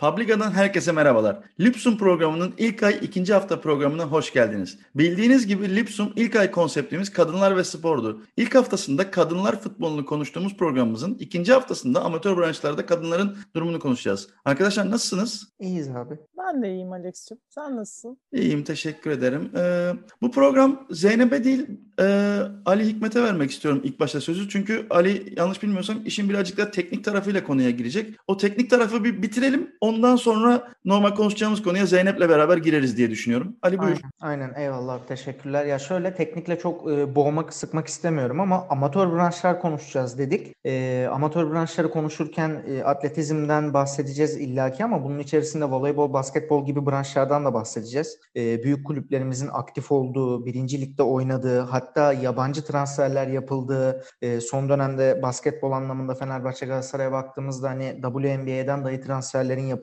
Publica'dan herkese merhabalar. Lipsum programının ilk ay ikinci hafta programına hoş geldiniz. Bildiğiniz gibi Lipsum ilk ay konseptimiz kadınlar ve spordu. İlk haftasında kadınlar futbolunu konuştuğumuz programımızın ikinci haftasında amatör branşlarda kadınların durumunu konuşacağız. Arkadaşlar nasılsınız? İyiyiz abi. Ben de iyiyim Alex'ciğim. Sen nasılsın? İyiyim teşekkür ederim. Ee, bu program Zeynep'e değil e, Ali Hikmet'e vermek istiyorum ilk başta sözü. Çünkü Ali yanlış bilmiyorsam işin birazcık da teknik tarafıyla konuya girecek. O teknik tarafı bir bitirelim. Ondan sonra normal konuşacağımız konuya Zeynep'le beraber gireriz diye düşünüyorum. Ali buyur. Aynen, aynen. eyvallah teşekkürler. Ya şöyle teknikle çok e, boğmak sıkmak istemiyorum ama amatör branşlar konuşacağız dedik. E, amatör branşları konuşurken e, atletizmden bahsedeceğiz illaki ama bunun içerisinde voleybol, basketbol gibi branşlardan da bahsedeceğiz. E, büyük kulüplerimizin aktif olduğu, birinci ligde oynadığı, hatta yabancı transferler yapıldığı, e, son dönemde basketbol anlamında Fenerbahçe Galatasaray'a baktığımızda hani WNBA'den dahi transferlerin yapıldığı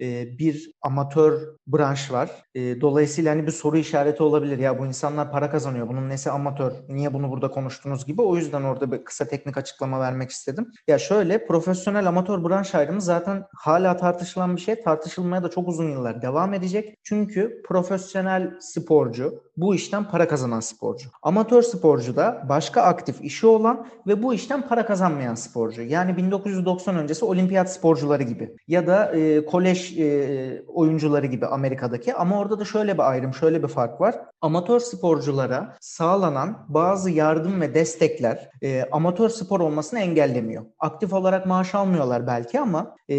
e, bir amatör branş var. E, dolayısıyla hani bir soru işareti olabilir. Ya bu insanlar para kazanıyor. Bunun nesi amatör? Niye bunu burada konuştunuz gibi. O yüzden orada bir kısa teknik açıklama vermek istedim. Ya şöyle profesyonel amatör branş ayrımı zaten hala tartışılan bir şey. Tartışılmaya da çok uzun yıllar devam edecek. Çünkü profesyonel sporcu bu işten para kazanan sporcu. Amatör sporcu da başka aktif işi olan ve bu işten para kazanmayan sporcu. Yani 1990 öncesi olimpiyat sporcuları gibi ya da e, kolej e, oyuncuları gibi Amerika'daki ama orada da şöyle bir ayrım, şöyle bir fark var. Amatör sporculara sağlanan bazı yardım ve destekler e, amatör spor olmasını engellemiyor. Aktif olarak maaş almıyorlar belki ama e,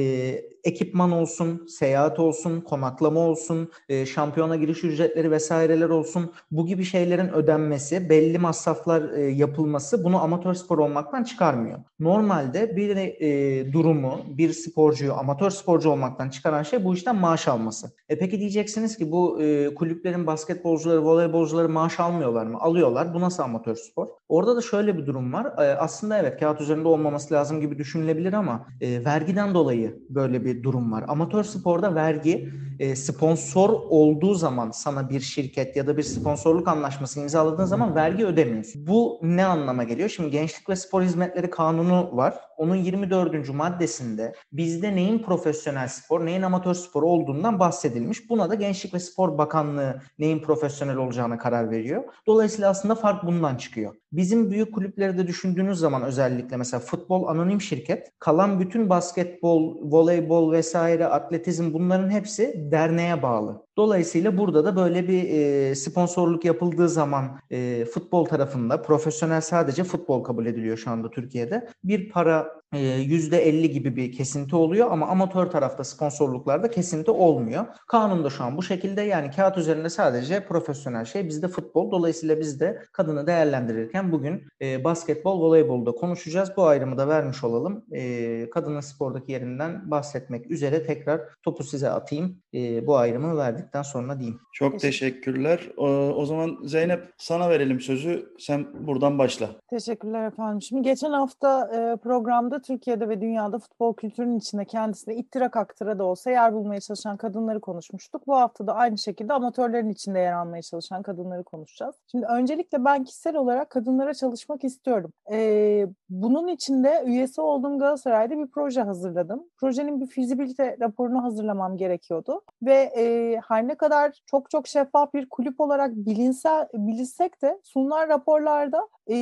ekipman olsun, seyahat olsun, konaklama olsun, e, şampiyona giriş ücretleri vesaireler olsun bu gibi şeylerin ödenmesi, belli masraflar e, yapılması bunu amatör spor olmaktan çıkarmıyor. Normalde bir e, durumu, bir sporcuyu amatör sporcu olmaktan çıkaran şey bu işten maaş alması. E peki diyeceksiniz ki bu e, kulüplerin basketbolcuları, voleybolcuları maaş almıyorlar mı? Alıyorlar. Bu nasıl amatör spor? Orada da şöyle bir durum var. E, aslında evet kağıt üzerinde olmaması lazım gibi düşünülebilir ama e, vergiden dolayı böyle bir durum var. Amatör sporda vergi e, sponsor olduğu zaman sana bir şirket ya da bir sponsorluk anlaşması imzaladığın zaman vergi ödemiyorsun. Bu ne anlama geliyor? Şimdi Gençlik ve Spor Hizmetleri Kanunu var. Onun 24. maddesinde bizde neyin profesyonel spor, neyin amatör spor olduğundan bahsedilmiş. Buna da Gençlik ve Spor Bakanlığı neyin profesyonel olacağına karar veriyor. Dolayısıyla aslında fark bundan çıkıyor. Bizim büyük kulüpleri de düşündüğünüz zaman özellikle mesela futbol anonim şirket, kalan bütün basketbol, voleybol vesaire, atletizm bunların hepsi derneğe bağlı. Dolayısıyla burada da böyle bir e, sponsorluk yapıldığı zaman e, futbol tarafında profesyonel sadece futbol kabul ediliyor şu anda Türkiye'de. Bir para %50 gibi bir kesinti oluyor ama amatör tarafta sponsorluklarda kesinti olmuyor. Kanunda şu an bu şekilde yani kağıt üzerinde sadece profesyonel şey bizde futbol. Dolayısıyla biz de kadını değerlendirirken bugün e, basketbol, voleybolda konuşacağız. Bu ayrımı da vermiş olalım. E, kadının spordaki yerinden bahsetmek üzere tekrar topu size atayım. E, bu ayrımı verdikten sonra diyeyim. Çok teşekkürler. O, o zaman Zeynep sana verelim sözü. Sen buradan başla. Teşekkürler efendim. Şimdi geçen hafta e, programda da Türkiye'de ve dünyada futbol kültürünün içinde kendisine ittira kaktıra da olsa yer bulmaya çalışan kadınları konuşmuştuk. Bu hafta da aynı şekilde amatörlerin içinde yer almaya çalışan kadınları konuşacağız. Şimdi öncelikle ben kişisel olarak kadınlara çalışmak istiyorum. Ee, bunun içinde üyesi olduğum Galatasaray'da bir proje hazırladım. Projenin bir fizibilite raporunu hazırlamam gerekiyordu. Ve e, her ne kadar çok çok şeffaf bir kulüp olarak bilinse, bilinsek de sunulan raporlarda e,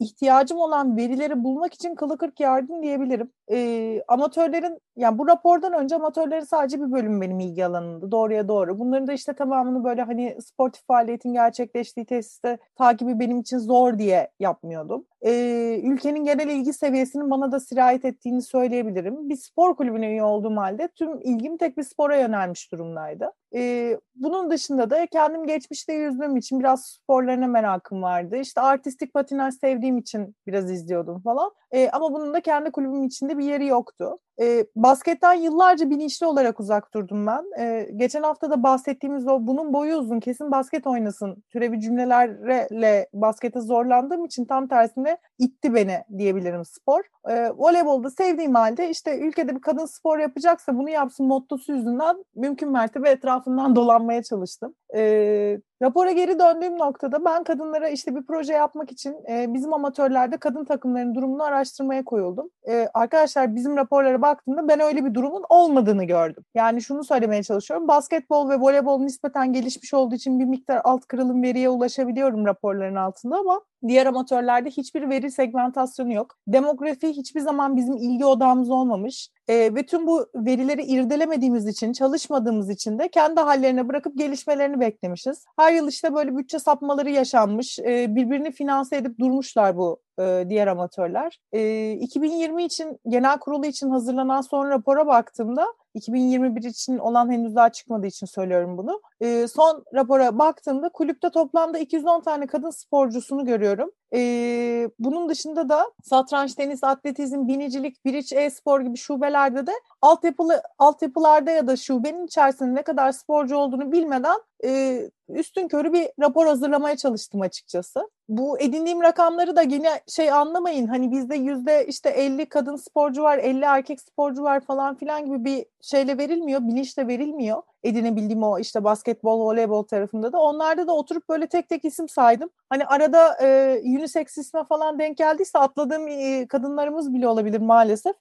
ihtiyacım olan verileri bulmak için kılı kırk yardım diyebilirim. E, amatörlerin, yani bu rapordan önce amatörlerin sadece bir bölüm benim ilgi alanımdı doğruya doğru. Bunların da işte tamamını böyle hani sportif faaliyetin gerçekleştiği tesiste takibi benim için zor diye yapmıyordum. E, ülkenin genel ilgi seviyesinin bana da sirayet ettiğini söyleyebilirim. Bir spor kulübüne üye olduğum halde tüm ilgim tek bir spora yönelmiş durumdaydı. E, bunun dışında da kendim geçmişte yüzdüğüm için biraz sporlarına merakım vardı. İşte artistik patinaj sevdiğim için biraz izliyordum falan. E, ama bunun da kendi kulübüm içinde bir yeri yoktu. E, basketten yıllarca bilinçli olarak uzak durdum ben. E, geçen hafta da bahsettiğimiz o bunun boyu uzun kesin basket oynasın türevi cümlelerle baskete zorlandığım için tam tersine itti beni diyebilirim spor. E, voleybolda sevdiğim halde işte ülkede bir kadın spor yapacaksa bunu yapsın mottosu yüzünden mümkün mertebe etrafından dolanmaya çalıştım. E, rapora geri döndüğüm noktada ben kadınlara işte bir proje yapmak için e, bizim amatörlerde kadın takımlarının durumunu araştırmaya koyuldum. E, arkadaşlar bizim raporlara baktığımda ben öyle bir durumun olmadığını gördüm. Yani şunu söylemeye çalışıyorum. Basketbol ve voleybol nispeten gelişmiş olduğu için bir miktar alt kırılım veriye ulaşabiliyorum raporların altında ama Diğer amatörlerde hiçbir veri segmentasyonu yok. Demografi hiçbir zaman bizim ilgi odağımız olmamış. E, ve tüm bu verileri irdelemediğimiz için, çalışmadığımız için de kendi hallerine bırakıp gelişmelerini beklemişiz. Her yıl işte böyle bütçe sapmaları yaşanmış. E, birbirini finanse edip durmuşlar bu e, diğer amatörler. E, 2020 için, genel kurulu için hazırlanan son rapora baktığımda 2021 için olan henüz daha çıkmadığı için söylüyorum bunu. E, son rapora baktığımda kulüpte toplamda 210 tane kadın sporcusunu görüyorum. E, bunun dışında da satranç, tenis, atletizm, binicilik, biriç, e-spor gibi şubelerde de altyapılı altyapılarda ya da şubenin içerisinde ne kadar sporcu olduğunu bilmeden e, üstün körü bir rapor hazırlamaya çalıştım açıkçası. Bu edindiğim rakamları da yine şey anlamayın hani bizde yüzde işte 50 kadın sporcu var 50 erkek sporcu var falan filan gibi bir şeyle verilmiyor bilinçle verilmiyor edinebildiğim o işte basketbol, voleybol tarafında da. Onlarda da oturup böyle tek tek isim saydım. Hani arada e, unisex isme falan denk geldiyse atladığım e, kadınlarımız bile olabilir maalesef.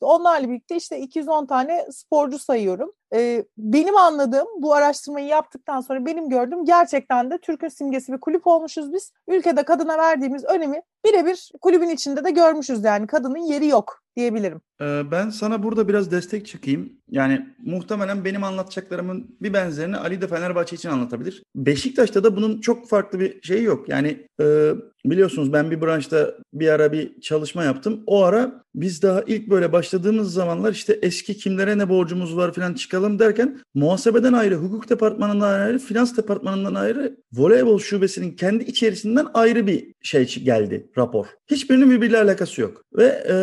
Onlarla birlikte işte 210 tane sporcu sayıyorum. Benim anladığım bu araştırmayı yaptıktan sonra benim gördüğüm gerçekten de Türk'ün simgesi bir kulüp olmuşuz biz. Ülkede kadına verdiğimiz önemi birebir kulübün içinde de görmüşüz yani kadının yeri yok diyebilirim. Ben sana burada biraz destek çıkayım. Yani muhtemelen benim anlatacaklarımın bir benzerini Ali de Fenerbahçe için anlatabilir. Beşiktaş'ta da bunun çok farklı bir şeyi yok. Yani biliyorsunuz ben bir branşta bir ara bir çalışma yaptım. O ara biz daha ilk böyle başladığımız zamanlar işte eski kimlere ne borcumuz var falan çıkalım derken muhasebeden ayrı, hukuk departmanından ayrı, finans departmanından ayrı, voleybol şubesinin kendi içerisinden ayrı bir şey geldi rapor. Hiçbirinin birbiriyle alakası yok. Ve e,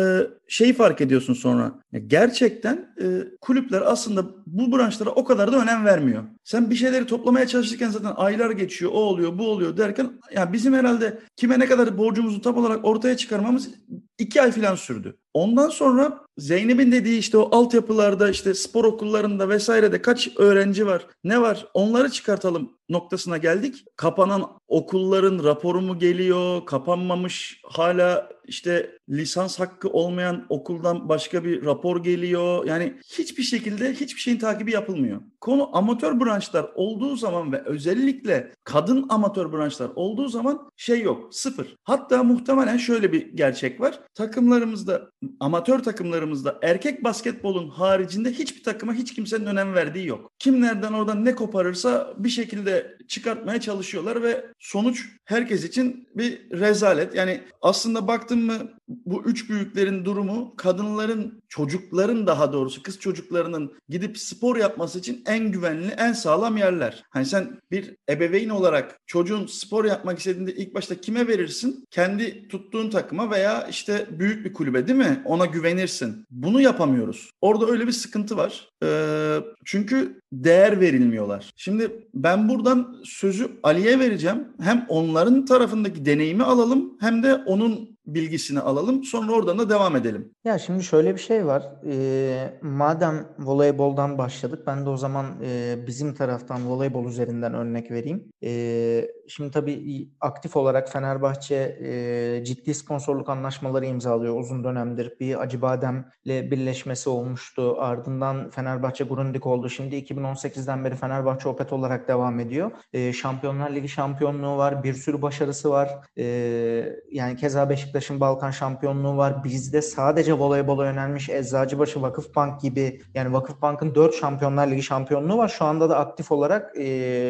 şeyi fark ediyorsun sonra. Gerçekten e, kulüpler aslında bu branşlara o kadar da önem vermiyor. Sen bir şeyleri toplamaya çalışırken zaten aylar geçiyor, o oluyor, bu oluyor derken yani bizim herhalde kime ne kadar borcumuzu tam olarak ortaya çıkarmamız iki ay falan sürdü. Ondan sonra Zeynep'in dediği işte o altyapılarda işte spor okullarında vesairede kaç öğrenci var ne var onları çıkartalım noktasına geldik. Kapanan okulların raporu mu geliyor kapanmamış hala işte lisans hakkı olmayan okuldan başka bir rapor geliyor. Yani hiçbir şekilde hiçbir şeyin takibi yapılmıyor. Konu amatör branşlar olduğu zaman ve özellikle kadın amatör branşlar olduğu zaman şey yok sıfır. Hatta muhtemelen şöyle bir gerçek var. Takımlarımızda amatör takımlarımızda erkek basketbolun haricinde hiçbir takıma hiç kimsenin önem verdiği yok. Kim nereden oradan ne koparırsa bir şekilde çıkartmaya çalışıyorlar ve sonuç herkes için bir rezalet. Yani aslında baktım mı bu üç büyüklerin durumu kadınların, çocukların daha doğrusu kız çocuklarının gidip spor yapması için en güvenli, en sağlam yerler. Hani sen bir ebeveyn olarak çocuğun spor yapmak istediğinde ilk başta kime verirsin? Kendi tuttuğun takıma veya işte büyük bir kulübe değil mi? Ona güvenirsin. Bunu yapamıyoruz. Orada öyle bir sıkıntı var. Ee, çünkü değer verilmiyorlar. Şimdi ben buradan sözü Ali'ye vereceğim. Hem onların tarafındaki deneyimi alalım hem de onun bilgisini alalım. Sonra oradan da devam edelim. Ya şimdi şöyle bir şey var. E, madem voleyboldan başladık ben de o zaman e, bizim taraftan voleybol üzerinden örnek vereyim. E, şimdi tabii aktif olarak Fenerbahçe e, ciddi sponsorluk anlaşmaları imzalıyor uzun dönemdir. Bir Acıbadem'le birleşmesi olmuştu. Ardından Fenerbahçe Grundig oldu. Şimdi 2018'den beri Fenerbahçe Opet olarak devam ediyor. E, Şampiyonlar Ligi şampiyonluğu var. Bir sürü başarısı var. E, yani keza Beşiktaş'ın Balkan şampiyonluğu var. Bizde sadece voleybola yönelmiş Eczacıbaşı Vakıfbank gibi yani Vakıfbank'ın 4 Şampiyonlar Ligi şampiyonluğu var. Şu anda da aktif olarak e,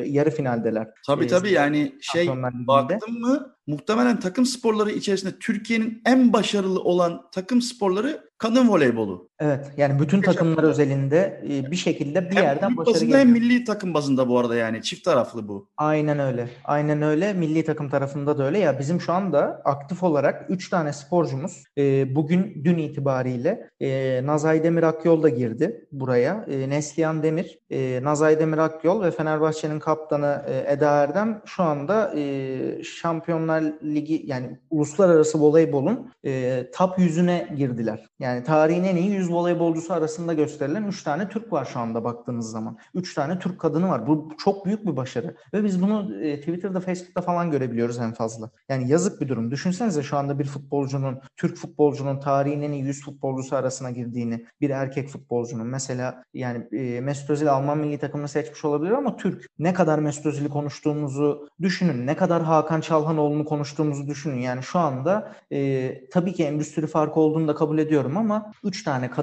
yarı finaldeler. Tabii tabii yani şey baktım mı muhtemelen takım sporları içerisinde Türkiye'nin en başarılı olan takım sporları kadın voleybolu. Evet yani bütün takımlar özelinde e, bir şekilde bir hem yerden başarı geliyor. Hem milli takım bazında bu arada yani çift taraflı bu. Aynen öyle. Aynen öyle. Milli takım tarafında da öyle. Ya bizim şu anda aktif olarak 3 tane sporcumuz e, bugün dün itibariyle e, Nazay Demir Akyol da girdi buraya. E, Neslihan Demir, e, Nazay Demir Akyol ve Fenerbahçe'nin kaptanı e, Eda Erdem şu anda e, Şampiyonlar Ligi yani uluslararası voleybolun e, top yüzüne girdiler. Yani tarihin en iyi 100 günümüz voleybolcusu arasında gösterilen 3 tane Türk var şu anda baktığınız zaman. 3 tane Türk kadını var. Bu çok büyük bir başarı. Ve biz bunu e, Twitter'da, Facebook'ta falan görebiliyoruz en fazla. Yani yazık bir durum. Düşünsenize şu anda bir futbolcunun, Türk futbolcunun tarihinin 100 futbolcusu arasına girdiğini, bir erkek futbolcunun mesela yani e, Mesut Özil Alman milli takımını seçmiş olabilir ama Türk. Ne kadar Mesut Özil'i konuştuğumuzu düşünün. Ne kadar Hakan Çalhanoğlu'nu konuştuğumuzu düşünün. Yani şu anda e, tabii ki endüstri farkı olduğunu da kabul ediyorum ama 3 tane kadın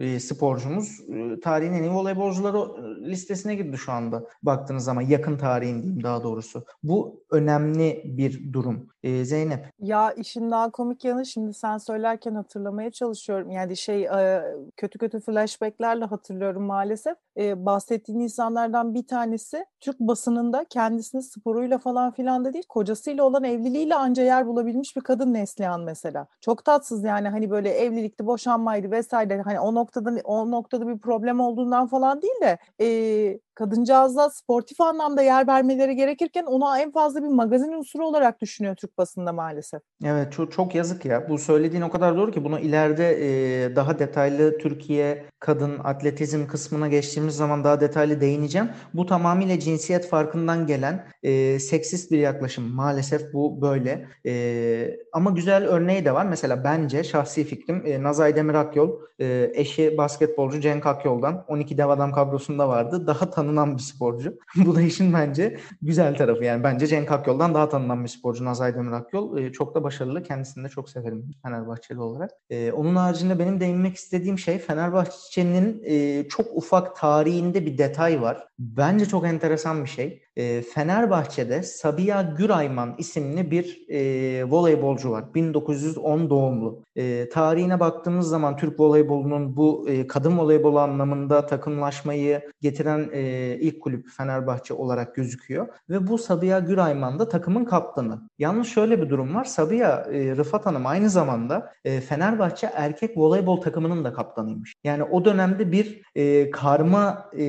e, sporcumuz e, tarihin en iyi voleybolcuları e, listesine girdi şu anda baktığınız zaman yakın tarihin diyeyim daha doğrusu. Bu önemli bir durum. E, Zeynep. Ya işin daha komik yanı şimdi sen söylerken hatırlamaya çalışıyorum. Yani şey e, kötü kötü flashbacklerle hatırlıyorum maalesef. E, bahsettiğin insanlardan bir tanesi Türk basınında kendisini sporuyla falan filan da değil kocasıyla olan evliliğiyle anca yer bulabilmiş bir kadın Neslihan mesela. Çok tatsız yani hani böyle evlilikti, boşanmaydı vesaire. Hani o noktada o noktada bir problem olduğundan falan değil de e, kadıncağızda sportif anlamda yer vermeleri gerekirken onu en fazla bir magazin unsuru olarak düşünüyor Türk basında maalesef. Evet çok, çok yazık ya. Bu söylediğin o kadar doğru ki bunu ileride e, daha detaylı Türkiye kadın atletizm kısmına geçtiğimiz zaman daha detaylı değineceğim. Bu tamamıyla cinsiyet farkından gelen e, seksist bir yaklaşım. Maalesef bu böyle. E, ama güzel örneği de var. Mesela bence şahsi fikrim e, Nazay Demir Akyol e, eşi basketbolcu Cenk Akyol'dan 12 dev adam kadrosunda vardı. Daha tanınan bir sporcu. bu da işin bence güzel tarafı. Yani bence Cenk Akyol'dan daha tanınan bir sporcu Nazay Demir Akyol. E, çok da başarılı. Kendisini de çok severim Fenerbahçeli olarak. E, onun haricinde benim değinmek istediğim şey Fenerbahçe'nin e, çok ufak tarihinde bir detay var. Bence çok enteresan bir şey. E, Fenerbahçe'de Sabiha Gürayman isimli bir e, voleybolcu var. 1910 doğumlu. E, tarihine baktığımız zaman Türk voleybolunun bu e, kadın voleybol anlamında takımlaşmayı getiren e, ilk kulüp Fenerbahçe olarak gözüküyor. Ve bu Sabiha Gürayman da takımın kaptanı. Yalnız şöyle bir durum var. Sabiha e, Rıfat Hanım aynı zamanda e, Fenerbahçe erkek voleybol takımının da kaptanıymış. Yani o dönemde bir e, karma e,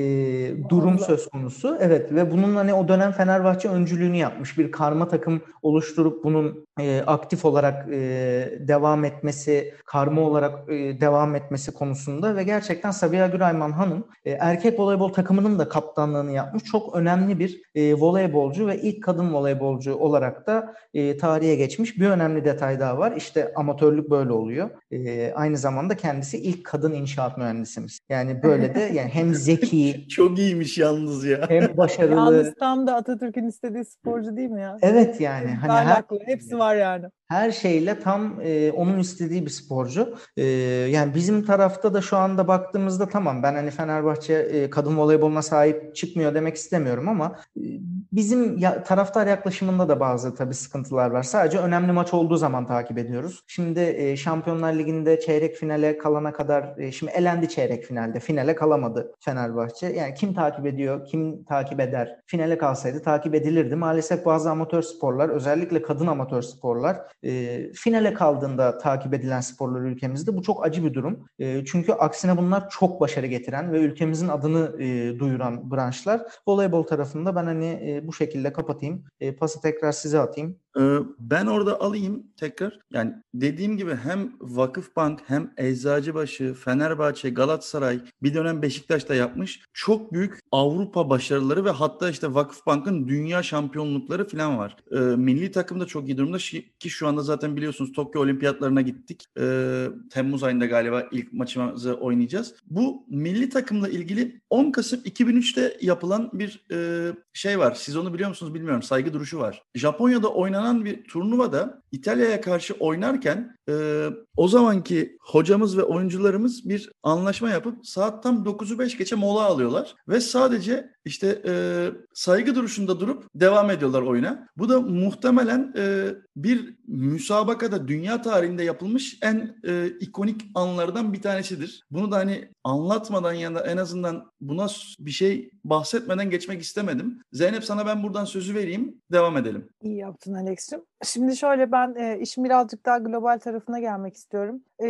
durum söz konusu. Evet ve bunun hani o dönem Fenerbahçe öncülüğünü yapmış. Bir karma takım oluşturup bunun e, aktif olarak e, devam etmesi, karma olarak e, devam etmesi konusunda ve gerçekten Sabiha Gürayman Hanım e, erkek voleybol takımının da kaptanlığını yapmış. Çok önemli bir e, voleybolcu ve ilk kadın voleybolcu olarak da e, tarihe geçmiş. Bir önemli detay daha var. İşte amatörlük böyle oluyor. E, aynı zamanda kendisi ilk kadın inşaat mühendisimiz. Yani böyle de yani hem zeki çok iyiymiş yalnız ya. Hem başarılı. Yalnız tam da Atatürk'ün istediği sporcu değil mi ya? Evet yani. Hani her, hepsi var yani. Her şeyle tam e, onun istediği bir sporcu. E, yani bizim tarafta da şu anda baktığımızda tamam ben hani Fenerbahçe e, kadın voleyboluna sahip çıkmıyor demek istemiyorum ama e, bizim ya, taraftar yaklaşımında da bazı tabii sıkıntılar var. Sadece önemli maç olduğu zaman takip ediyoruz. Şimdi e, Şampiyonlar Ligi'nde çeyrek finale kalana kadar e, şimdi elendi çeyrek finalde. Finale kalamadı Fenerbahçe. Yani kim takip ediyor, kim takip eder? Finale kalsaydı takip edilirdi. Maalesef bazı amatör sporlar özellikle kadın amatör sporlar e, finale kaldığında takip edilen sporlar ülkemizde. Bu çok acı bir durum. E, çünkü aksine bunlar çok başarı getiren ve ülkemizin adını e, duyuran branşlar. Voleybol tarafında ben hani e, bu şekilde kapatayım. E, pası tekrar size atayım. Ee, ben orada alayım tekrar. Yani dediğim gibi hem Vakıfbank hem Eczacıbaşı, Fenerbahçe, Galatasaray bir dönem Beşiktaş'ta yapmış. Çok büyük Avrupa başarıları ve hatta işte Vakıfbank'ın dünya şampiyonlukları falan var. Ee, milli takım da çok iyi durumda ki şu anda zaten biliyorsunuz Tokyo Olimpiyatlarına gittik. Ee, Temmuz ayında galiba ilk maçımızı oynayacağız. Bu milli takımla ilgili 10 Kasım 2003'te yapılan bir e, şey var. Siz onu biliyor musunuz bilmiyorum. Saygı duruşu var. Japonya'da oynanan oynanan bir turnuvada İtalya'ya karşı oynarken e, o zamanki hocamız ve oyuncularımız bir anlaşma yapıp saat tam 9'u 5 geçe mola alıyorlar ve sadece işte e, saygı duruşunda durup devam ediyorlar oyuna. Bu da muhtemelen e, bir müsabakada dünya tarihinde yapılmış en e, ikonik anlardan bir tanesidir. Bunu da hani anlatmadan ya da en azından buna bir şey bahsetmeden geçmek istemedim. Zeynep sana ben buradan sözü vereyim. Devam edelim. İyi yaptın Alex'cim. Şimdi şöyle ben e, işin birazcık daha global tarafına gelmek istiyorum. E,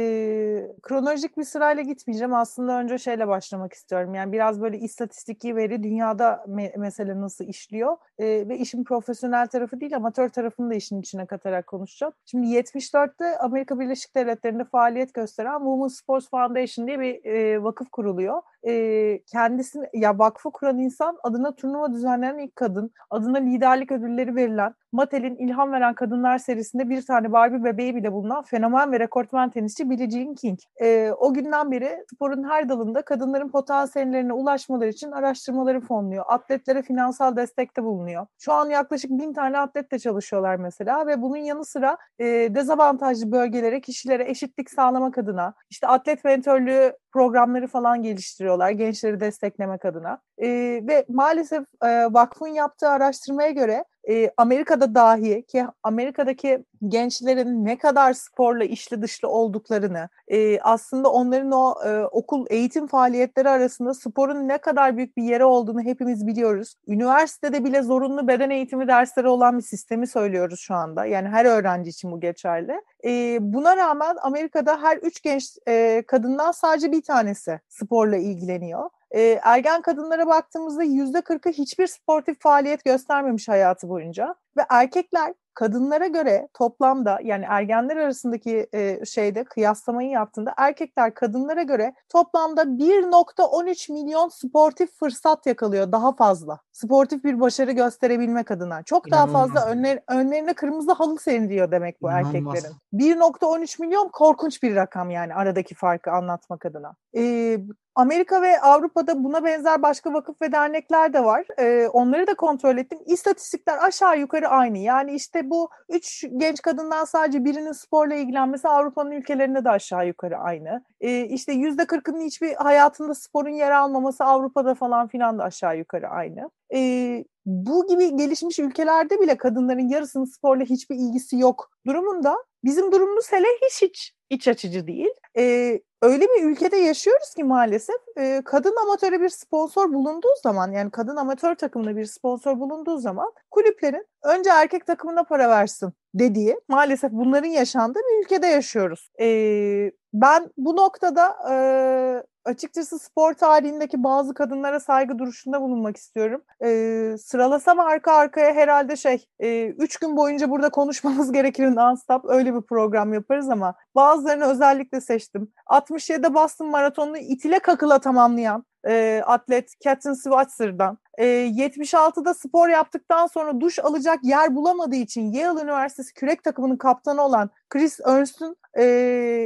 kronolojik bir sırayla gitmeyeceğim. Aslında önce şeyle başlamak istiyorum. Yani biraz böyle istatistiki veri dünyada me- mesele nasıl işliyor e, ve işin profesyonel tarafı değil amatör tarafını da işin içine katarak konuşacağım. Şimdi 74'te Amerika Birleşik Devletleri'nde faaliyet gösteren Women Sports Foundation diye bir e, vakıf kuruluyor. E, kendisini ya vakfı kuran insan adına turnuva düzenleyen ilk kadın, adına liderlik ödülleri verilen, Mattel'in ilham veren kadınlar serisinde bir tane Barbie bebeği bile bulunan fenomen ve rekortmen tenisçi Billie Jean King. E, o günden beri sporun her dalında kadınların potansiyellerine ulaşmaları için araştırmaları fonluyor. Atletlere finansal destekte bulunuyor. Şu an yaklaşık bin tane atletle çalışıyorlar mesela ve bunun yanı sıra e, dezavantajlı bölgelere, kişilere eşitlik sağlamak adına işte atlet mentörlüğü programları falan geliştiriyorlar gençleri desteklemek adına. E, ve maalesef e, vakfın yaptığı araştırmaya göre e, Amerika'da dahi ki Amerika'daki gençlerin ne kadar sporla işli dışlı olduklarını e, aslında onların o e, okul eğitim faaliyetleri arasında sporun ne kadar büyük bir yeri olduğunu hepimiz biliyoruz. Üniversitede bile zorunlu beden eğitimi dersleri olan bir sistemi söylüyoruz şu anda. Yani her öğrenci için bu geçerli. E, buna rağmen Amerika'da her üç genç e, kadından sadece bir tanesi sporla ilgileniyor. E, ergen kadınlara baktığımızda yüzde kırkı hiçbir sportif faaliyet göstermemiş hayatı boyunca ve erkekler kadınlara göre toplamda yani ergenler arasındaki e, şeyde kıyaslamayı yaptığında erkekler kadınlara göre toplamda 1.13 milyon sportif fırsat yakalıyor daha fazla. Sportif bir başarı gösterebilmek adına. Çok daha fazla önler, önlerine kırmızı halı seriliyor demek bu İnanılmaz. erkeklerin. 1.13 milyon korkunç bir rakam yani aradaki farkı anlatmak adına. Ee, Amerika ve Avrupa'da buna benzer başka vakıf ve dernekler de var. Ee, onları da kontrol ettim. İstatistikler aşağı yukarı aynı. Yani işte bu üç genç kadından sadece birinin sporla ilgilenmesi Avrupa'nın ülkelerinde de aşağı yukarı aynı. Ee, işte yüzde kırkının hiçbir hayatında sporun yer almaması Avrupa'da falan filan da aşağı yukarı aynı. Ee, bu gibi gelişmiş ülkelerde bile kadınların yarısının sporla hiçbir ilgisi yok durumunda bizim durumumuz hele hiç hiç iç açıcı değil. Ee, öyle bir ülkede yaşıyoruz ki maalesef e, kadın amatöre bir sponsor bulunduğu zaman yani kadın amatör takımına bir sponsor bulunduğu zaman kulüplerin önce erkek takımına para versin dediği maalesef bunların yaşandığı bir ülkede yaşıyoruz. E, ben bu noktada e, açıkçası spor tarihindeki bazı kadınlara saygı duruşunda bulunmak istiyorum. E, sıralasam arka arkaya herhalde şey e, üç gün boyunca burada konuşmamız gerekir non-stop öyle bir program yaparız ama bazılarını özellikle seçtim. 67'de Boston Maratonu'nu itile kakıla tamamlayan e, atlet Catherine Swatzer'dan. E, 76'da spor yaptıktan sonra duş alacak yer bulamadığı için Yale Üniversitesi kürek takımının kaptanı olan Chris Ernst'ün e,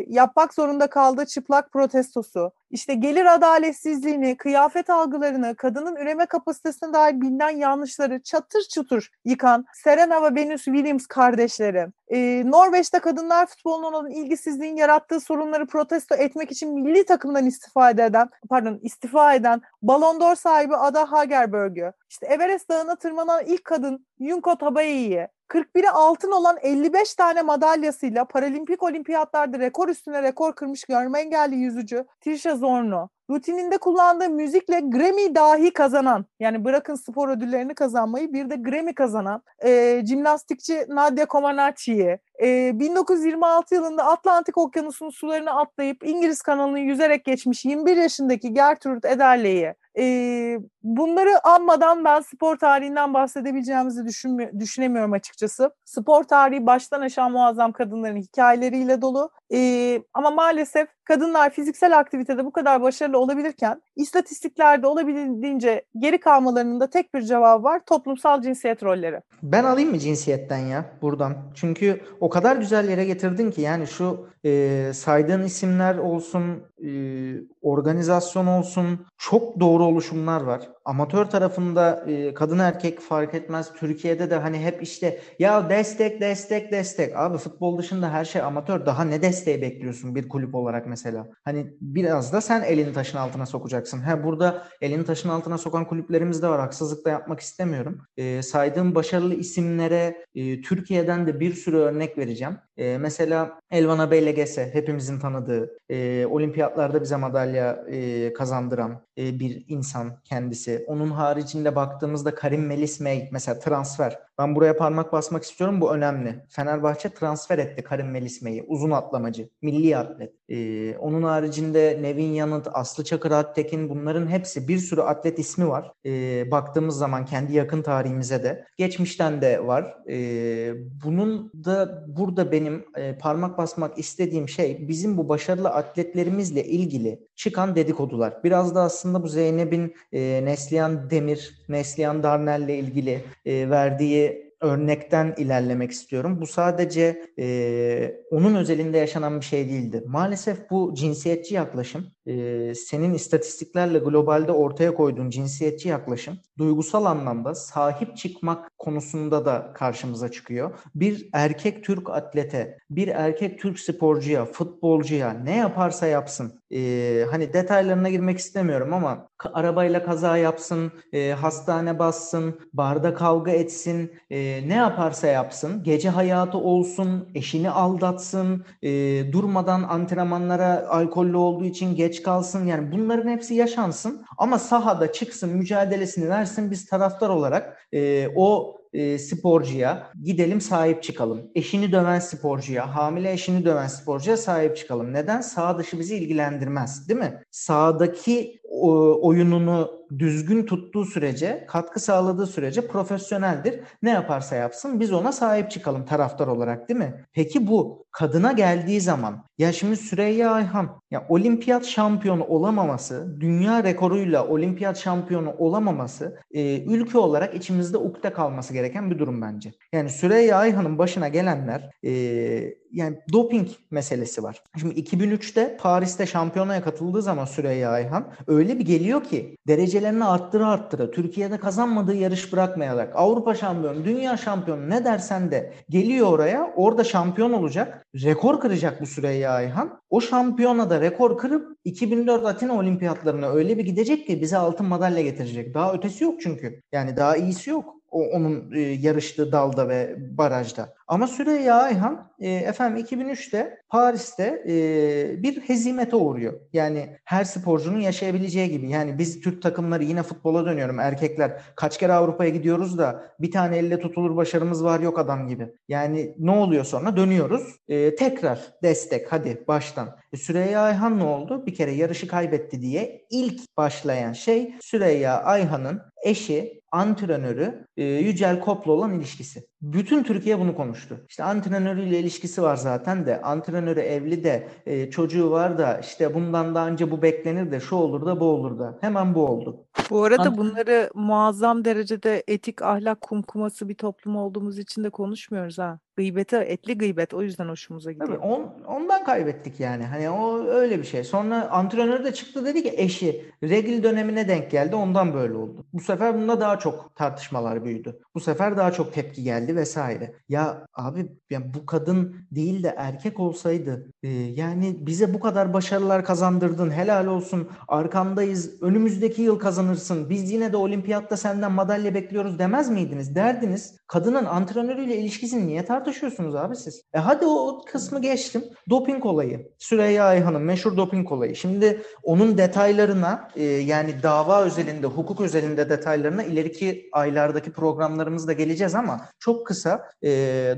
yapmak zorunda kaldığı çıplak protestosu, işte gelir adaletsizliğini, kıyafet algılarını, kadının üreme kapasitesine dair bilinen yanlışları çatır çutur yıkan Serena ve Venus Williams kardeşleri, e, Norveç'te kadınlar futbolunun olan ilgisizliğin yarattığı sorunları protesto etmek için milli takımdan istifa eden, pardon istifa eden Ballon d'Or sahibi Ada Hagerberg'ü, işte Everest Dağı'na tırmanan ilk kadın Yunko Tabayi'yi, 41'e altın olan 55 tane madalyasıyla paralimpik olimpiyatlarda rekor üstüne rekor kırmış görme engelli yüzücü Trisha Zorno. Rutininde kullandığı müzikle Grammy dahi kazanan, yani bırakın spor ödüllerini kazanmayı bir de Grammy kazanan e, jimnastikçi Nadia Comaneci'yi, e, 1926 yılında Atlantik Okyanusu'nun sularını atlayıp İngiliz kanalını yüzerek geçmiş 21 yaşındaki Gertrude Ederle'yi, e, bunları anmadan ben spor tarihinden bahsedebileceğimizi düşünmü- düşünemiyorum açıkçası. Spor tarihi baştan aşağı muazzam kadınların hikayeleriyle dolu. E, ama maalesef kadınlar fiziksel aktivitede bu kadar başarılı olabilirken istatistiklerde olabildiğince geri kalmalarının da tek bir cevabı var. Toplumsal cinsiyet rolleri. Ben alayım mı cinsiyetten ya buradan? Çünkü o kadar güzel yere getirdin ki yani şu e, saydığın isimler olsun, e, organizasyon olsun çok doğru oluşumlar var. Amatör tarafında e, kadın erkek fark etmez. Türkiye'de de hani hep işte ya destek destek destek. Abi futbol dışında her şey amatör. Daha ne desteği bekliyorsun bir kulüp olarak mesela? Hani biraz da sen elini taşın altına sokacaksın. Ha burada elini taşın altına sokan kulüplerimiz de var. Haksızlık da yapmak istemiyorum. E, saydığım başarılı isimlere e, Türkiye'den de bir sürü örnek vereceğim. E, mesela Elvan Beylegese hepimizin tanıdığı, e, olimpiyatlarda bize madalya e, kazandıran e, bir insan kendisi onun haricinde baktığımızda Karim Melis May mesela transfer. Ben buraya parmak basmak istiyorum bu önemli. Fenerbahçe transfer etti Karim Melis May'i. Uzun atlamacı, milli atlet. Ee, onun haricinde Nevin Yanıt, Aslı Çakır Attekin bunların hepsi bir sürü atlet ismi var. Ee, baktığımız zaman kendi yakın tarihimize de. Geçmişten de var. Ee, bunun da burada benim e, parmak basmak istediğim şey bizim bu başarılı atletlerimizle ilgili çıkan dedikodular. Biraz da aslında bu Zeynep'in e, Neslihan Demir, Neslihan Darnell'le ilgili e, verdiği örnekten ilerlemek istiyorum. Bu sadece e, onun özelinde yaşanan bir şey değildi. Maalesef bu cinsiyetçi yaklaşım, senin istatistiklerle globalde ortaya koyduğun cinsiyetçi yaklaşım, duygusal anlamda sahip çıkmak konusunda da karşımıza çıkıyor. Bir erkek Türk atlete, bir erkek Türk sporcuya, futbolcuya ne yaparsa yapsın, e, hani detaylarına girmek istemiyorum ama arabayla kaza yapsın, e, hastane bassın, barda kavga etsin, e, ne yaparsa yapsın, gece hayatı olsun, eşini aldatsın, e, durmadan antrenmanlara alkollü olduğu için geç kalsın. Yani bunların hepsi yaşansın ama sahada çıksın, mücadelesini versin. Biz taraftar olarak e, o e, sporcuya gidelim sahip çıkalım. Eşini döven sporcuya, hamile eşini döven sporcuya sahip çıkalım. Neden? Sağ dışı bizi ilgilendirmez değil mi? Sağdaki oyununu düzgün tuttuğu sürece, katkı sağladığı sürece profesyoneldir. Ne yaparsa yapsın biz ona sahip çıkalım taraftar olarak değil mi? Peki bu kadına geldiği zaman ya şimdi Süreyya Ayhan ya olimpiyat şampiyonu olamaması, dünya rekoruyla olimpiyat şampiyonu olamaması e, ülke olarak içimizde ukde kalması gereken bir durum bence. Yani Süreyya Ayhan'ın başına gelenler e, yani doping meselesi var. Şimdi 2003'te Paris'te şampiyonaya katıldığı zaman Süreyya Ayhan öyle bir geliyor ki derecelerini arttıra arttıra Türkiye'de kazanmadığı yarış bırakmayarak Avrupa şampiyonu, dünya şampiyonu ne dersen de geliyor oraya orada şampiyon olacak. Rekor kıracak bu Süreyya Ayhan. O şampiyona da rekor kırıp 2004 Atina olimpiyatlarına öyle bir gidecek ki bize altın madalya getirecek. Daha ötesi yok çünkü. Yani daha iyisi yok o, onun e, yarıştığı dalda ve barajda. Ama Süreyya Ayhan e, efendim 2003'te Paris'te e, bir hezimete uğruyor. Yani her sporcunun yaşayabileceği gibi. Yani biz Türk takımları yine futbola dönüyorum. Erkekler kaç kere Avrupa'ya gidiyoruz da bir tane elle tutulur başarımız var yok adam gibi. Yani ne oluyor sonra? Dönüyoruz. E, tekrar destek hadi baştan. E, Süreyya Ayhan ne oldu? Bir kere yarışı kaybetti diye ilk başlayan şey Süreyya Ayhan'ın eşi, antrenörü e, Yücel Kop'la olan ilişkisi. Bütün Türkiye bunu konuştu. İşte antrenörüyle ilişkisi var zaten de antrenörü evli de e, çocuğu var da işte bundan daha önce bu beklenir de şu olur da bu olur da hemen bu oldu. Bu arada Ant- bunları muazzam derecede etik ahlak kumkuması bir toplum olduğumuz için de konuşmuyoruz ha. Gıybete, etli gıybet o yüzden hoşumuza gidiyor. Tabii on, ondan kaybettik yani. Hani o öyle bir şey. Sonra antrenör de çıktı dedi ki eşi regl dönemine denk geldi ondan böyle oldu. Bu sefer bunda daha çok tartışmalar büyüdü. Bu sefer daha çok tepki geldi vesaire. Ya abi yani bu kadın değil de erkek olsaydı e, yani bize bu kadar başarılar kazandırdın helal olsun arkandayız önümüzdeki yıl kazanırsın biz yine de olimpiyatta senden madalya bekliyoruz demez miydiniz? Derdiniz kadının antrenörüyle ilişkisini niye tartışıyorsunuz abi siz? E hadi o kısmı geçtim. Doping olayı. Süreyya Ayhan'ın meşhur doping olayı. Şimdi onun detaylarına e, yani dava özelinde, hukuk özelinde detaylarına ileriki aylardaki programlarımızda geleceğiz ama çok kısa e,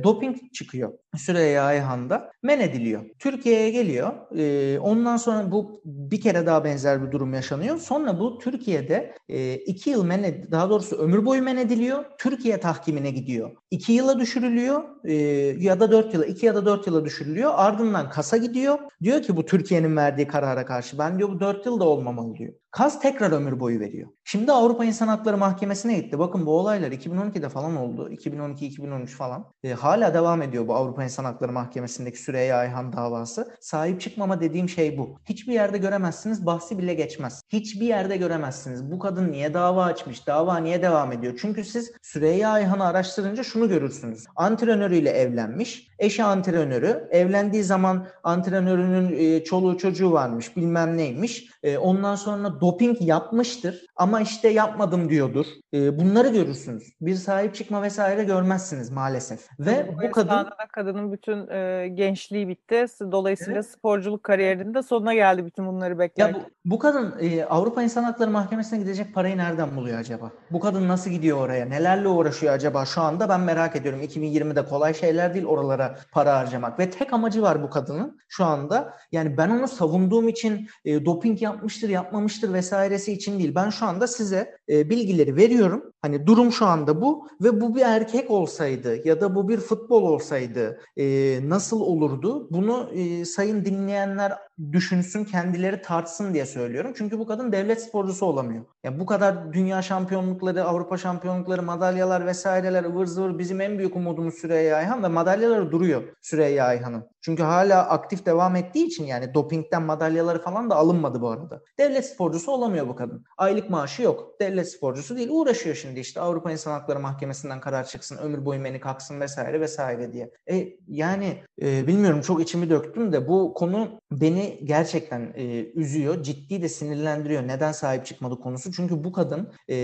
doping çıkıyor. Süreyya Ayhan'da men ediliyor. Türkiye'ye geliyor. E, ondan sonra bu bir kere daha benzer bir durum yaşanıyor. Sonra bu Türkiye'de e, iki yıl men daha doğrusu ömür boyu men ediliyor. Türkiye tahkimine gidiyor. İki yıla düşürülüyor e, ya da dört yıla, iki ya da dört yıla düşürülüyor. Ardından kasa gidiyor. Diyor ki bu Türkiye'nin verdiği karara karşı ben diyor bu dört yılda olmamalı diyor. Kas tekrar ömür boyu veriyor. Şimdi Avrupa İnsan Hakları Mahkemesi'ne gitti. Bakın bu olaylar 2012'de falan oldu. 2012-2013 falan. E, hala devam ediyor bu Avrupa İnsan Hakları Mahkemesi'ndeki Süreyya Ayhan davası. Sahip çıkmama dediğim şey bu. Hiçbir yerde göremezsiniz. Bahsi bile geçmez. Hiçbir yerde göremezsiniz. Bu kadın niye dava açmış? Dava niye devam ediyor? Çünkü siz Süreyya Ayhan'ı araştırınca şunu görürsünüz. Antrenörüyle evlenmiş. Eşi antrenörü. Evlendiği zaman antrenörünün e, çoluğu çocuğu varmış. Bilmem neymiş. E, ondan sonra doping yapmıştır ama işte yapmadım diyordur. E, bunları görürsünüz. Bir sahip çıkma vesaire görmezsiniz maalesef. Ve bu, bu kadın kadının bütün e, gençliği bitti. Dolayısıyla evet. sporculuk kariyerinde sonuna geldi bütün bunları beklerken. Ya bu, bu kadın e, Avrupa İnsan Hakları Mahkemesi'ne gidecek parayı nereden buluyor acaba? Bu kadın nasıl gidiyor oraya? Nelerle uğraşıyor acaba şu anda? Ben merak ediyorum. 2020'de kolay şeyler değil oralara para harcamak. Ve tek amacı var bu kadının şu anda. Yani ben onu savunduğum için e, doping yapmıştır, yapmamıştır vesairesi için değil. Ben şu anda size e, bilgileri veriyorum. Hani durum şu anda bu ve bu bir erkek olsaydı ya da bu bir futbol olsaydı e, nasıl olurdu? Bunu e, sayın dinleyenler düşünsün, kendileri tartsın diye söylüyorum. Çünkü bu kadın devlet sporcusu olamıyor. Yani bu kadar dünya şampiyonlukları, Avrupa şampiyonlukları, madalyalar vesaireler ıvır zıvır bizim en büyük umudumuz Süreyya Ayhan ve madalyaları duruyor Süreyya Ayhan'ın. Çünkü hala aktif devam ettiği için yani dopingten madalyaları falan da alınmadı bu arada. Devlet sporcusu olamıyor bu kadın. Aylık maaşı yok. Devlet sporcusu değil. Uğraşıyor şimdi işte Avrupa İnsan Hakları Mahkemesi'nden karar çıksın, ömür boyu beni kalksın vesaire vesaire diye. E, yani e, bilmiyorum çok içimi döktüm de bu konu beni gerçekten e, üzüyor. Ciddi de sinirlendiriyor. Neden sahip çıkmadı konusu. Çünkü bu kadın e,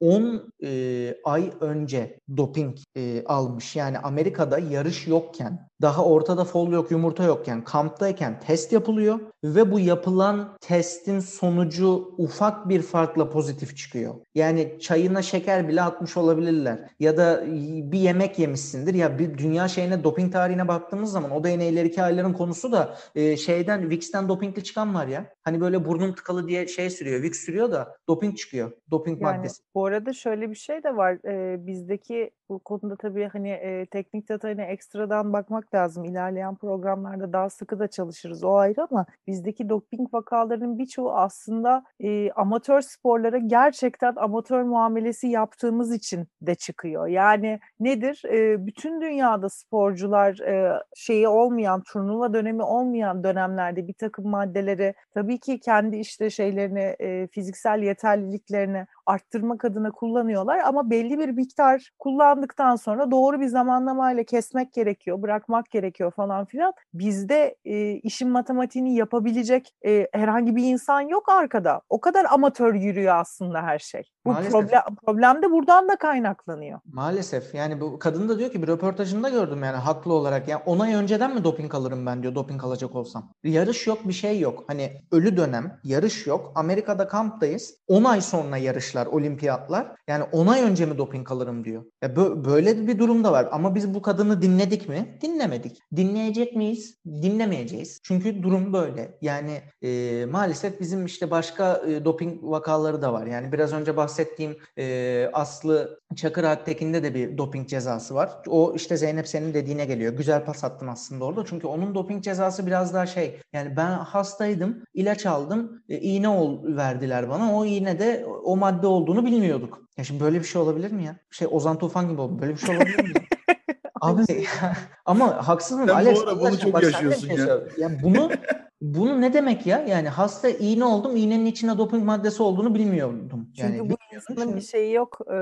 10 e, ay önce doping e, almış. Yani Amerika'da yarış yokken, daha ortada fol yok, yumurta yokken, kamptayken test yapılıyor ve bu yapılan testin sonucu ufak bir farkla pozitif çıkıyor. Yani çayına şeker bile atmış olabilirler. Ya da bir yemek yemişsindir. Ya bir dünya şeyine doping tarihine baktığımız zaman o da yine ileriki ayların konusu da e, şeyden Vix'ten dopingli çıkan var ya. Hani böyle burnum tıkalı diye şey sürüyor. Vix sürüyor da doping çıkıyor. Doping yani, maddesi. Bu arada şöyle bir şey de var. Ee, bizdeki bu konuda tabii hani e, teknik detayına ekstradan bakmak lazım. İlerleyen programlarda daha sıkı da çalışırız o ayrı ama bizdeki doping vakalarının birçoğu aslında e, amatör sporlara gerçekten amatör muamelesi yaptığımız için de çıkıyor. Yani nedir? E, bütün dünyada sporcular e, şeyi olmayan, turnuva dönemi olmayan dönemlerde bir takım maddeleri tabii ki kendi işte şeylerini, e, fiziksel yeterliliklerini arttırmak adına kullanıyorlar ama belli bir miktar kullandıktan sonra doğru bir zamanlamayla kesmek gerekiyor, bırakmak gerekiyor falan filan. Bizde e, işin matematiğini yapabilecek e, herhangi bir insan yok arkada. O kadar amatör yürüyor aslında her şey. Bu Maalesef. problem, problem de buradan da kaynaklanıyor. Maalesef. Yani bu kadın da diyor ki bir röportajında gördüm yani haklı olarak. Yani 10 ay önceden mi doping alırım ben diyor doping alacak olsam. Yarış yok bir şey yok. Hani ölü dönem yarış yok. Amerika'da kamptayız. 10 ay sonra yarışlar, olimpiyatlar. Yani 10 ay önce mi doping alırım diyor. Ya böyle bir durum da var. Ama biz bu kadını dinledik mi? Dinlemedik. Dinleyecek miyiz? Dinlemeyeceğiz. Çünkü durum böyle. Yani e, maalesef bizim işte başka e, doping vakaları da var. Yani biraz önce bahsettiğim bahsettiğim e, Aslı Çakır Aktekin'de de bir doping cezası var. O işte Zeynep senin dediğine geliyor. Güzel pas attın aslında orada. Çünkü onun doping cezası biraz daha şey. Yani ben hastaydım, ilaç aldım, e, iğne ol, verdiler bana. O iğne de o madde olduğunu bilmiyorduk. Ya şimdi böyle bir şey olabilir mi ya? Şey Ozan Tufan gibi oldu. Böyle bir şey olabilir mi? Abi ama haksız mı? Alex, bu ara bunu çok yaşıyorsun şey ya. Yani bunu bunu ne demek ya? Yani hasta iğne oldum, iğnenin içinde doping maddesi olduğunu bilmiyordum. Çünkü yani bu insanın bir şeyi yok, e,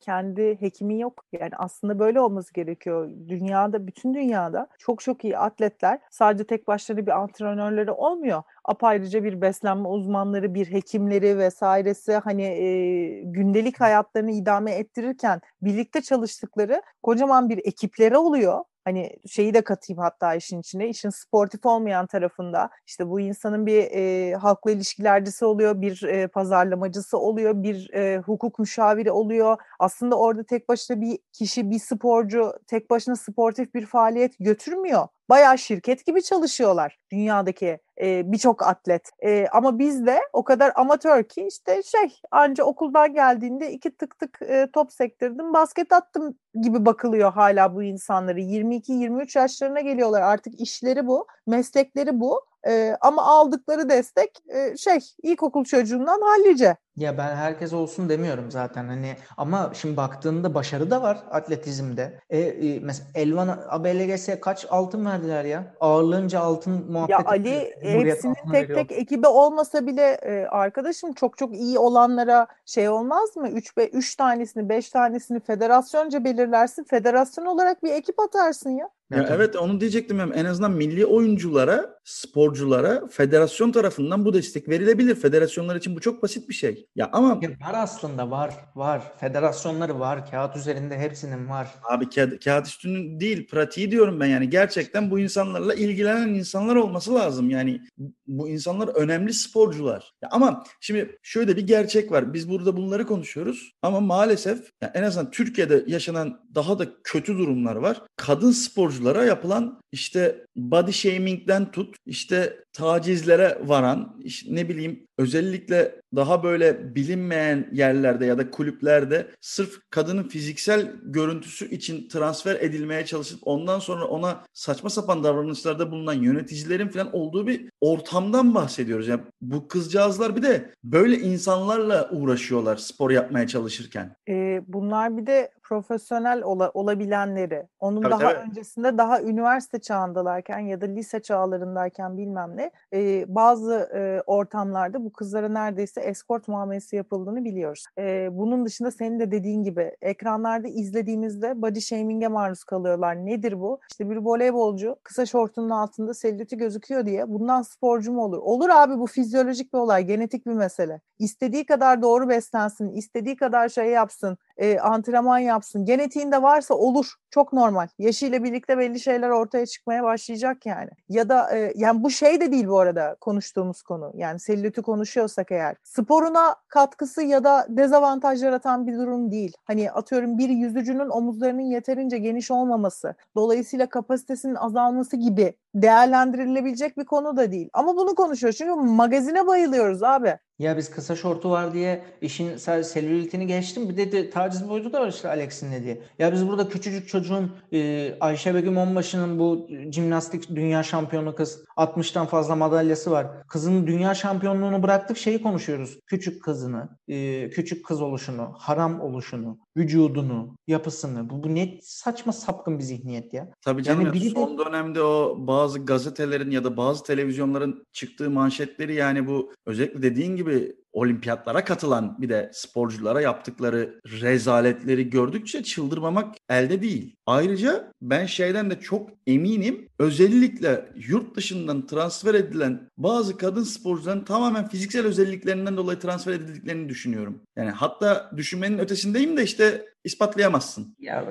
kendi hekimi yok. Yani aslında böyle olması gerekiyor. Dünyada, bütün dünyada çok çok iyi atletler sadece tek başlarına bir antrenörleri olmuyor. Apayrıca bir beslenme uzmanları, bir hekimleri vesairesi hani e, gündelik hayatlarını idame ettirirken birlikte çalıştıkları kocaman bir ekipleri oluyor hani şeyi de katayım hatta işin içine. işin sportif olmayan tarafında işte bu insanın bir e, halkla ilişkilercisi oluyor, bir e, pazarlamacısı oluyor, bir e, hukuk müşaviri oluyor. Aslında orada tek başına bir kişi, bir sporcu tek başına sportif bir faaliyet götürmüyor bayağı şirket gibi çalışıyorlar dünyadaki e, birçok atlet. E, ama bizde o kadar amatör ki işte şey anca okuldan geldiğinde iki tık tık e, top sektirdim basket attım gibi bakılıyor hala bu insanları. 22-23 yaşlarına geliyorlar artık işleri bu, meslekleri bu. E, ama aldıkları destek e, şey ilkokul çocuğundan hallice. Ya ben herkes olsun demiyorum zaten hani ama şimdi baktığında başarı da var atletizmde. E, e mesela Elvan ABLGS'ye kaç altın verdiler ya? Ağırlığınca altın muhabbeti. Ya Ali hepsinin tek veriyor. tek ekibi olmasa bile e, arkadaşım çok çok iyi olanlara şey olmaz mı? 3 3 tanesini, 5 tanesini federasyonca belirlersin. Federasyon olarak bir ekip atarsın ya. Ya evet onu diyecektim hem en azından milli oyunculara, sporculara federasyon tarafından bu destek verilebilir. Federasyonlar için bu çok basit bir şey. Ya ama ya var aslında var, var. Federasyonları var. Kağıt üzerinde hepsinin var. Abi kağıt, kağıt üstünün değil, pratiği diyorum ben yani. Gerçekten bu insanlarla ilgilenen insanlar olması lazım. Yani bu insanlar önemli sporcular. Ya ama şimdi şöyle bir gerçek var. Biz burada bunları konuşuyoruz ama maalesef yani en azından Türkiye'de yaşanan daha da kötü durumlar var. Kadın sporculara yapılan işte body shaming'den tut işte tacizlere varan işte ne bileyim özellikle daha böyle bilinmeyen yerlerde ya da kulüplerde sırf kadının fiziksel görüntüsü için transfer edilmeye çalışıp ondan sonra ona saçma sapan davranışlarda bulunan yöneticilerin falan olduğu bir ortamdan bahsediyoruz. Yani bu kızcağızlar bir de böyle insanlarla uğraşıyorlar spor yapmaya çalışırken. Ee, bunlar bir de profesyonel ola, olabilenleri, onun tabii, daha tabii. öncesinde daha üniversite çağındalarken ya da lise çağlarındayken bilmem ne e, bazı e, ortamlarda bu kızlara neredeyse eskort muamelesi yapıldığını biliyoruz. E, bunun dışında senin de dediğin gibi ekranlarda izlediğimizde body shaming'e maruz kalıyorlar. Nedir bu? İşte bir voleybolcu kısa şortunun altında selüliti gözüküyor diye bundan sporcu mu olur? Olur abi bu fizyolojik bir olay, genetik bir mesele. İstediği kadar doğru beslensin, istediği kadar şey yapsın, e, antrenman yapsın. Genetiğinde varsa olur. Çok normal. Yaşıyla birlikte belli şeyler ortaya çıkmaya başlayacak yani. Ya da e, yani bu şey de değil bu arada konuştuğumuz konu. Yani selülitü konuşuyorsak eğer. Sporuna katkısı ya da dezavantaj yaratan bir durum değil. Hani atıyorum bir yüzücünün omuzlarının yeterince geniş olmaması, dolayısıyla kapasitesinin azalması gibi değerlendirilebilecek bir konu da değil. Ama bunu konuşuyoruz çünkü magazine bayılıyoruz abi. Ya biz kısa şortu var diye işin sadece selülitini geçtim. Bir de, de taciz boyutu da var işte Alex'in dediği. Ya biz burada küçücük çocuğun e, Ayşe Begüm Onbaşı'nın bu jimnastik dünya şampiyonu kız 60'tan fazla madalyası var. Kızın dünya şampiyonluğunu bıraktık şeyi konuşuyoruz. Küçük kızını, e, küçük kız oluşunu, haram oluşunu, vücudunu, yapısını. Bu, bu ne saçma sapkın bir zihniyet ya. Tabii canım yani ya, son de... dönemde o bazı gazetelerin ya da bazı televizyonların çıktığı manşetleri yani bu özellikle dediğin gibi gibi olimpiyatlara katılan bir de sporculara yaptıkları rezaletleri gördükçe çıldırmamak elde değil. Ayrıca ben şeyden de çok eminim. Özellikle yurt dışından transfer edilen bazı kadın sporcuların tamamen fiziksel özelliklerinden dolayı transfer edildiklerini düşünüyorum. Yani hatta düşünmenin ötesindeyim de işte ispatlayamazsın. Ya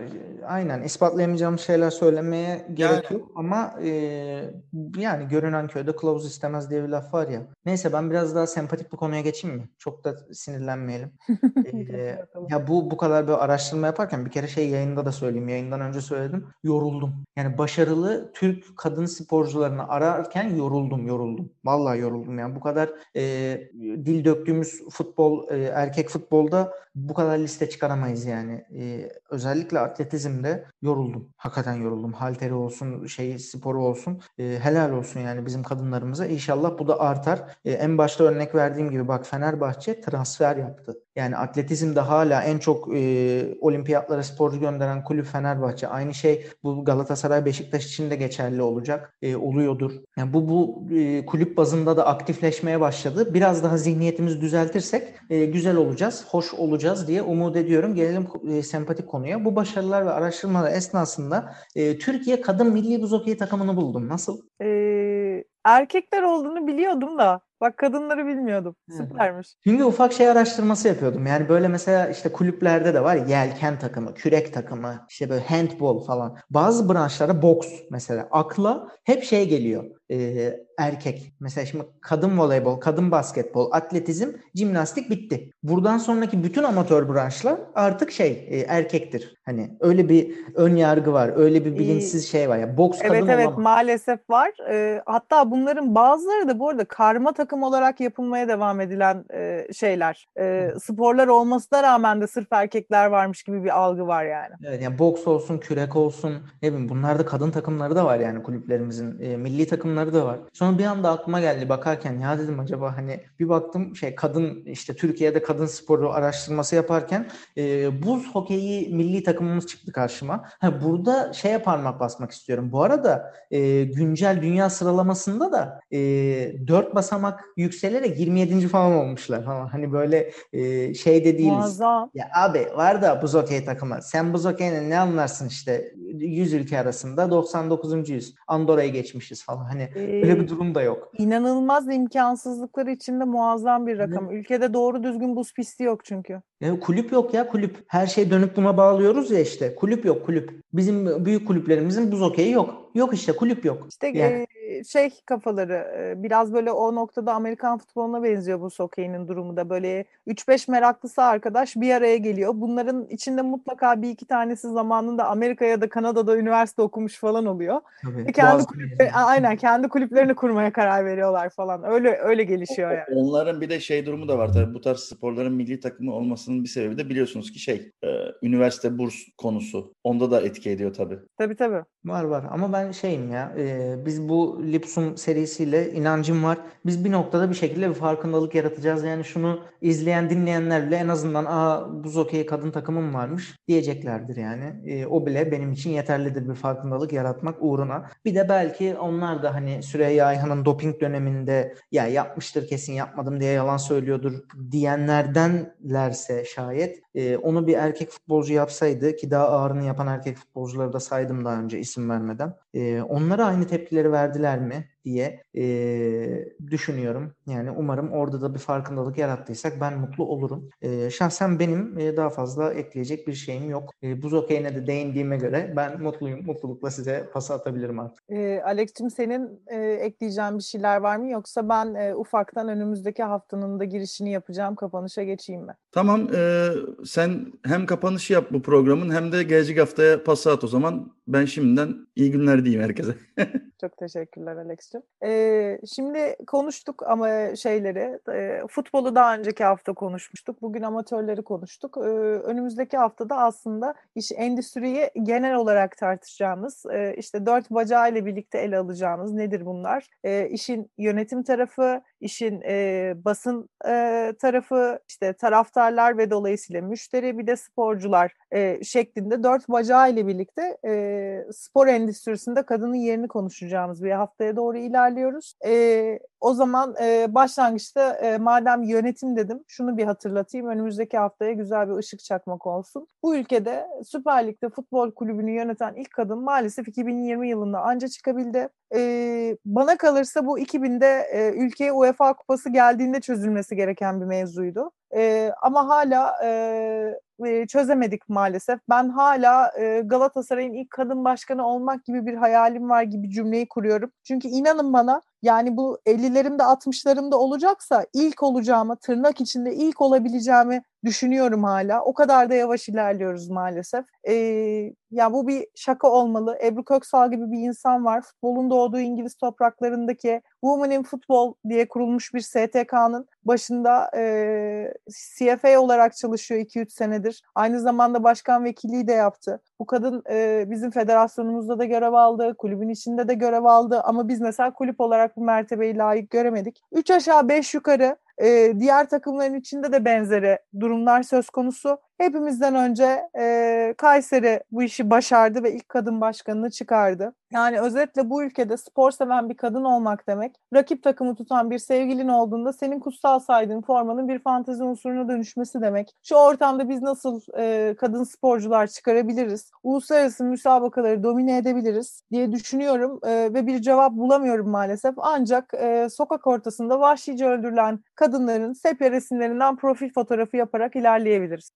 aynen ispatlayamayacağım şeyler söylemeye gerek yani, yok ama e, yani görünen köyde kılavuz istemez diye bir laf var ya. Neyse ben biraz daha sempatik bir konuya geçeyim mi? Çok da sinirlenmeyelim. ee, ya bu bu kadar bir araştırma yaparken bir kere şey yayında da söyleyeyim. Yayından önce söyledim. Yoruldum. Yani başarılı Türk kadın sporcularını ararken yoruldum, yoruldum. Vallahi yoruldum yani. Bu kadar e, dil döktüğümüz futbol, e, erkek futbolda bu kadar liste çıkaramayız yani. E, özellikle atletizmde yoruldum. Hakikaten yoruldum. Halteri olsun, şey sporu olsun. E, helal olsun yani bizim kadınlarımıza. İnşallah bu da artar. E, en başta örnek verdiğim gibi bak Fenerbahçe transfer yaptı. Yani atletizmde hala en çok e, olimpiyatlara sporcu gönderen kulüp Fenerbahçe. Aynı şey bu Galatasaray Beşiktaş için de geçerli olacak. E, oluyordur. Yani bu bu e, kulüp bazında da aktifleşmeye başladı. Biraz daha zihniyetimizi düzeltirsek e, güzel olacağız, hoş olacağız diye umut ediyorum. Gelelim e, sempatik konuya. Bu başarılar ve araştırmalar esnasında e, Türkiye kadın milli buz hokeyi takımını buldum. Nasıl? Ee, erkekler olduğunu biliyordum da Bak kadınları bilmiyordum. Süpermiş. Çünkü ufak şey araştırması yapıyordum. Yani böyle mesela işte kulüplerde de var yelken takımı, kürek takımı, işte böyle handball falan. Bazı branşlara boks mesela. Akla hep şey geliyor. E, erkek. Mesela şimdi kadın voleybol, kadın basketbol, atletizm, jimnastik bitti. Buradan sonraki bütün amatör branşlar artık şey e, erkektir. Hani öyle bir ön yargı var. Öyle bir bilinçsiz şey var. Ya boks evet, kadın Evet evet maalesef var. E, hatta bunların bazıları da bu arada karma takım olarak yapılmaya devam edilen e, şeyler. E, sporlar olmasına rağmen de sırf erkekler varmış gibi bir algı var yani. Evet yani boks olsun, kürek olsun ne bileyim bunlarda kadın takımları da var yani kulüplerimizin. E, milli takımlar yanları da var. Sonra bir anda aklıma geldi bakarken ya dedim acaba hani bir baktım şey kadın işte Türkiye'de kadın sporu araştırması yaparken e, buz hokeyi milli takımımız çıktı karşıma. Ha, burada şeye parmak basmak istiyorum. Bu arada e, güncel dünya sıralamasında da e, 4 basamak yükselerek 27. falan olmuşlar. Ha, hani böyle e, şey de değiliz. Muazzam. Ya abi var da buz hokey takımı. Sen buz hokeyine ne anlarsın işte 100 ülke arasında 99. yüz. Andorra'yı geçmişiz falan. Hani Ee, öyle bir durum da yok. İnanılmaz imkansızlıkları içinde muazzam bir rakam. Ülkede doğru düzgün buz pisti yok çünkü. Ya kulüp yok ya kulüp. Her şey dönüp buna bağlıyoruz ya işte. Kulüp yok kulüp. Bizim büyük kulüplerimizin buz hokeyi yok. Yok işte kulüp yok. İşte Yani. E, şey kafaları e, biraz böyle o noktada Amerikan futboluna benziyor bu hokeyinin durumu da böyle 3-5 meraklısı arkadaş bir araya geliyor. Bunların içinde mutlaka bir iki tanesi zamanında Amerika ya da Kanada'da üniversite okumuş falan oluyor. Tabii. Ve kendi kulüpleri, aynen kendi kulüplerini kurmaya karar veriyorlar falan. Öyle öyle gelişiyor yani. Onların bir de şey durumu da var tabii. Bu tarz sporların milli takımı olmasının bir sebebi de biliyorsunuz ki şey e, üniversite burs konusu. Onda da etki ediyor tabii. Tabii tabii. Var var ama ben şeyim ya e, biz bu Lipsum serisiyle inancım var. Biz bir noktada bir şekilde bir farkındalık yaratacağız. Yani şunu izleyen dinleyenler bile en azından aa buz hokeyi kadın takımım varmış diyeceklerdir yani. E, o bile benim için yeterlidir bir farkındalık yaratmak uğruna. Bir de belki onlar da hani Süreyya Ayhan'ın doping döneminde ya yapmıştır kesin yapmadım diye yalan söylüyordur diyenlerdenlerse şayet e, onu bir erkek futbolcu yapsaydı ki daha ağırını yapan erkek futbolcuları da saydım daha önce isim vermeden. E, onlara aynı tepkileri verdiler mi diye e, düşünüyorum. Yani umarım orada da bir farkındalık yarattıysak ben mutlu olurum. E, şahsen benim e, daha fazla ekleyecek bir şeyim yok. E, buz okeyine de değindiğime göre ben mutluyum. Mutlulukla size pas atabilirim artık. E, Alex'cim senin e, ekleyeceğin bir şeyler var mı? Yoksa ben e, ufaktan önümüzdeki haftanın da girişini yapacağım. Kapanışa geçeyim mi? Tamam e, sen hem kapanışı yap bu programın hem de gelecek haftaya pası at o zaman. Ben şimdiden iyi günler diyeyim herkese. Çok teşekkürler Alex'cim. Ee, şimdi konuştuk ama şeyleri, e, futbolu daha önceki hafta konuşmuştuk. Bugün amatörleri konuştuk. Ee, önümüzdeki haftada aslında iş endüstriyi genel olarak tartışacağımız, e, işte dört bacağı ile birlikte ele alacağımız nedir bunlar? E, işin yönetim tarafı, işin e, basın e, tarafı, işte taraftarlar ve dolayısıyla müşteri bir de sporcular e, şeklinde dört bacağı ile birlikte e, spor endüstrisinde kadının yerini konuşacağımız bir haftaya doğru ilerliyoruz. E, o zaman e, başlangıçta e, madem yönetim dedim şunu bir hatırlatayım. Önümüzdeki haftaya güzel bir ışık çakmak olsun. Bu ülkede Süper Lig'de futbol kulübünü yöneten ilk kadın maalesef 2020 yılında anca çıkabildi. E, bana kalırsa bu 2000'de e, ülkeye UEFA kupası geldiğinde çözülmesi gereken bir mevzuydu. E, ama hala e, çözemedik maalesef. Ben hala e, Galatasaray'ın ilk kadın başkanı olmak gibi bir hayalim var gibi cümleyi kuruyorum. Çünkü inanın bana yani bu 50'lerimde 60'larımda olacaksa ilk olacağımı, tırnak içinde ilk olabileceğimi düşünüyorum hala. O kadar da yavaş ilerliyoruz maalesef. Ee, ya bu bir şaka olmalı. Ebru Köksal gibi bir insan var. Futbolun doğduğu İngiliz topraklarındaki Women in Football diye kurulmuş bir STK'nın başında e, CFA olarak çalışıyor 2-3 senedir. Aynı zamanda başkan vekilliği de yaptı. Bu kadın e, bizim federasyonumuzda da görev aldı, kulübün içinde de görev aldı ama biz mesela kulüp olarak bu mertebeyi layık göremedik. 3 aşağı 5 yukarı e, diğer takımların içinde de benzeri durumlar söz konusu. Hepimizden önce e, Kayseri bu işi başardı ve ilk kadın başkanını çıkardı. Yani özetle bu ülkede spor seven bir kadın olmak demek, rakip takımı tutan bir sevgilin olduğunda senin kutsal saydığın formanın bir fantezi unsuruna dönüşmesi demek. Şu ortamda biz nasıl e, kadın sporcular çıkarabiliriz, uluslararası müsabakaları domine edebiliriz diye düşünüyorum e, ve bir cevap bulamıyorum maalesef. Ancak e, sokak ortasında vahşice öldürülen kadınların sepya resimlerinden profil fotoğrafı yaparak ilerleyebiliriz.